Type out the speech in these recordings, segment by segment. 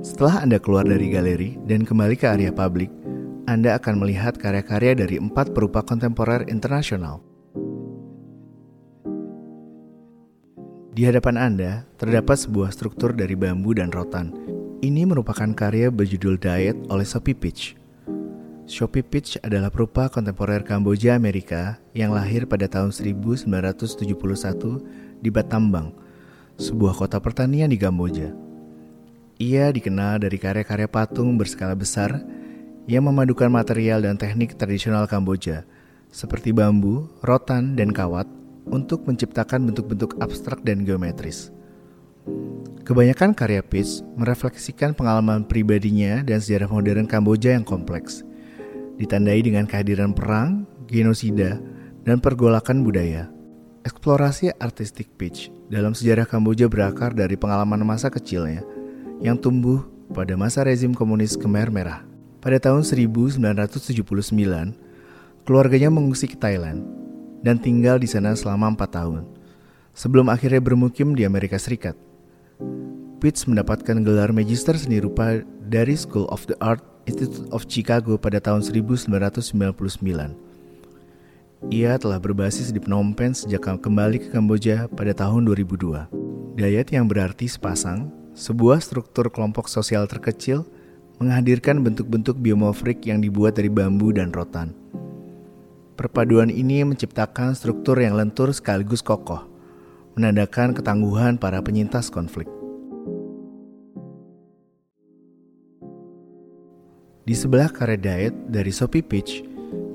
Setelah Anda keluar dari galeri dan kembali ke area publik, Anda akan melihat karya-karya dari empat perupa kontemporer internasional. Di hadapan Anda terdapat sebuah struktur dari bambu dan rotan. Ini merupakan karya berjudul Diet oleh Sophie Pitch. Sophie Pitch adalah perupa kontemporer Kamboja Amerika yang lahir pada tahun 1971 di Batambang, sebuah kota pertanian di Kamboja. Ia dikenal dari karya-karya patung berskala besar yang memadukan material dan teknik tradisional Kamboja, seperti bambu, rotan, dan kawat, untuk menciptakan bentuk-bentuk abstrak dan geometris. Kebanyakan karya Pitts merefleksikan pengalaman pribadinya dan sejarah modern Kamboja yang kompleks, ditandai dengan kehadiran perang, genosida, dan pergolakan budaya. Eksplorasi artistik Pitch dalam sejarah Kamboja berakar dari pengalaman masa kecilnya – yang tumbuh pada masa rezim komunis Khmer Merah. Pada tahun 1979, keluarganya mengungsi ke Thailand dan tinggal di sana selama empat tahun, sebelum akhirnya bermukim di Amerika Serikat. Pitts mendapatkan gelar Magister Seni Rupa dari School of the Art Institute of Chicago pada tahun 1999. Ia telah berbasis di Phnom Penh sejak kembali ke Kamboja pada tahun 2002. Dayat yang berarti sepasang sebuah struktur kelompok sosial terkecil menghadirkan bentuk-bentuk biomorfik yang dibuat dari bambu dan rotan. Perpaduan ini menciptakan struktur yang lentur sekaligus kokoh, menandakan ketangguhan para penyintas konflik. Di sebelah karya Diet dari Sophie Pitch,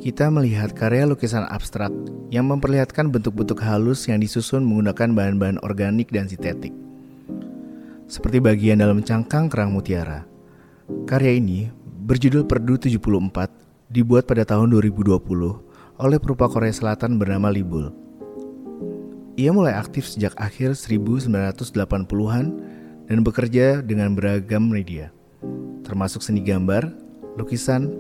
kita melihat karya lukisan abstrak yang memperlihatkan bentuk-bentuk halus yang disusun menggunakan bahan-bahan organik dan sintetik seperti bagian dalam cangkang kerang mutiara. Karya ini berjudul Perdu 74 dibuat pada tahun 2020 oleh perupa Korea Selatan bernama Libul. Ia mulai aktif sejak akhir 1980-an dan bekerja dengan beragam media, termasuk seni gambar, lukisan,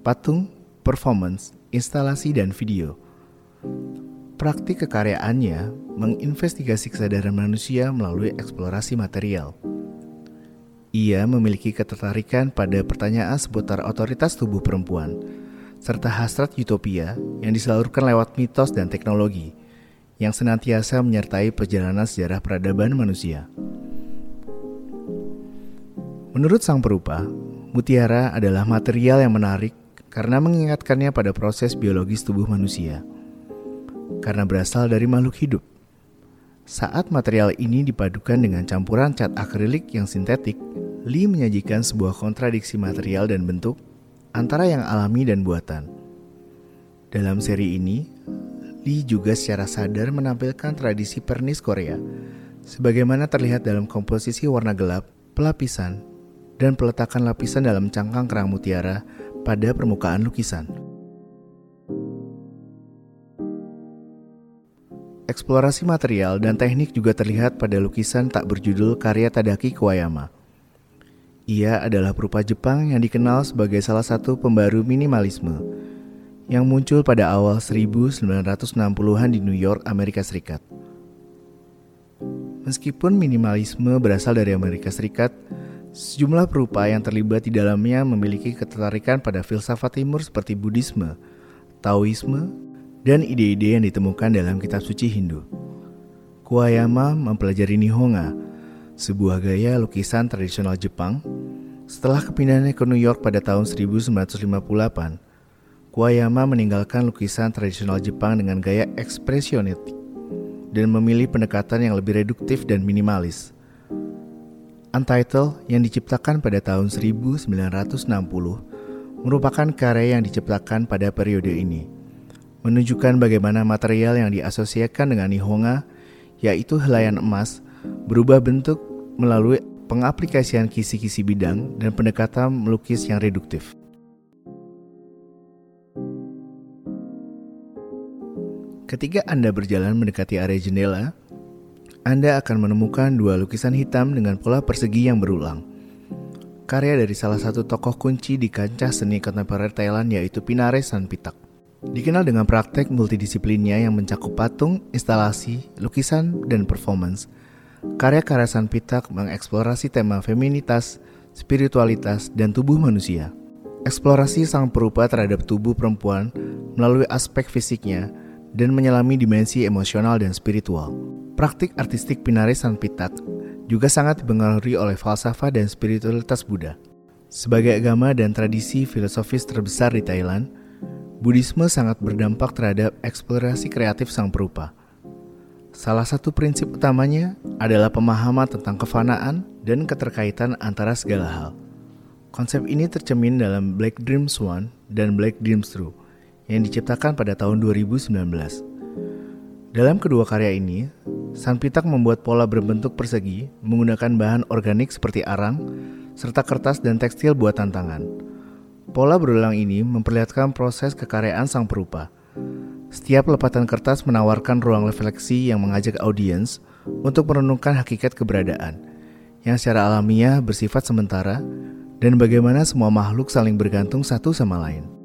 patung, performance, instalasi, dan video. Praktik kekaryaannya menginvestigasi kesadaran manusia melalui eksplorasi material. Ia memiliki ketertarikan pada pertanyaan seputar otoritas tubuh perempuan, serta hasrat utopia yang disalurkan lewat mitos dan teknologi yang senantiasa menyertai perjalanan sejarah peradaban manusia. Menurut sang perupa, mutiara adalah material yang menarik karena mengingatkannya pada proses biologis tubuh manusia – karena berasal dari makhluk hidup. Saat material ini dipadukan dengan campuran cat akrilik yang sintetik, Lee menyajikan sebuah kontradiksi material dan bentuk antara yang alami dan buatan. Dalam seri ini, Lee juga secara sadar menampilkan tradisi pernis Korea, sebagaimana terlihat dalam komposisi warna gelap, pelapisan, dan peletakan lapisan dalam cangkang kerang mutiara pada permukaan lukisan. Eksplorasi material dan teknik juga terlihat pada lukisan tak berjudul karya Tadaki Kawayama. Ia adalah perupa Jepang yang dikenal sebagai salah satu pembaru minimalisme yang muncul pada awal 1960-an di New York, Amerika Serikat. Meskipun minimalisme berasal dari Amerika Serikat, sejumlah perupa yang terlibat di dalamnya memiliki ketertarikan pada filsafat timur seperti Buddhisme, Taoisme, dan ide-ide yang ditemukan dalam kitab suci Hindu. Kuayama mempelajari Nihonga, sebuah gaya lukisan tradisional Jepang. Setelah kepindahannya ke New York pada tahun 1958, Kuayama meninggalkan lukisan tradisional Jepang dengan gaya ekspresionis dan memilih pendekatan yang lebih reduktif dan minimalis. Untitled yang diciptakan pada tahun 1960 merupakan karya yang diciptakan pada periode ini menunjukkan bagaimana material yang diasosiasikan dengan Nihonga, yaitu helaian emas, berubah bentuk melalui pengaplikasian kisi-kisi bidang dan pendekatan melukis yang reduktif. Ketika Anda berjalan mendekati area jendela, Anda akan menemukan dua lukisan hitam dengan pola persegi yang berulang. Karya dari salah satu tokoh kunci di kancah seni kontemporer Thailand yaitu Pinare Sanpitak. Dikenal dengan praktek multidisiplinnya yang mencakup patung, instalasi, lukisan, dan performance. karya-karya San Pitak mengeksplorasi tema feminitas, spiritualitas, dan tubuh manusia. Eksplorasi sang perupa terhadap tubuh perempuan melalui aspek fisiknya dan menyelami dimensi emosional dan spiritual. Praktik artistik Pinare San Pitak juga sangat dipengaruhi oleh falsafah dan spiritualitas Buddha. Sebagai agama dan tradisi filosofis terbesar di Thailand, Buddhisme sangat berdampak terhadap eksplorasi kreatif sang perupa. Salah satu prinsip utamanya adalah pemahaman tentang kefanaan dan keterkaitan antara segala hal. Konsep ini tercemin dalam Black Dreams One dan Black Dreams Two yang diciptakan pada tahun 2019. Dalam kedua karya ini, San Pitak membuat pola berbentuk persegi menggunakan bahan organik seperti arang, serta kertas dan tekstil buatan tangan. Pola berulang ini memperlihatkan proses kekaryaan sang perupa. Setiap lepatan kertas menawarkan ruang refleksi yang mengajak audiens untuk merenungkan hakikat keberadaan, yang secara alamiah bersifat sementara, dan bagaimana semua makhluk saling bergantung satu sama lain.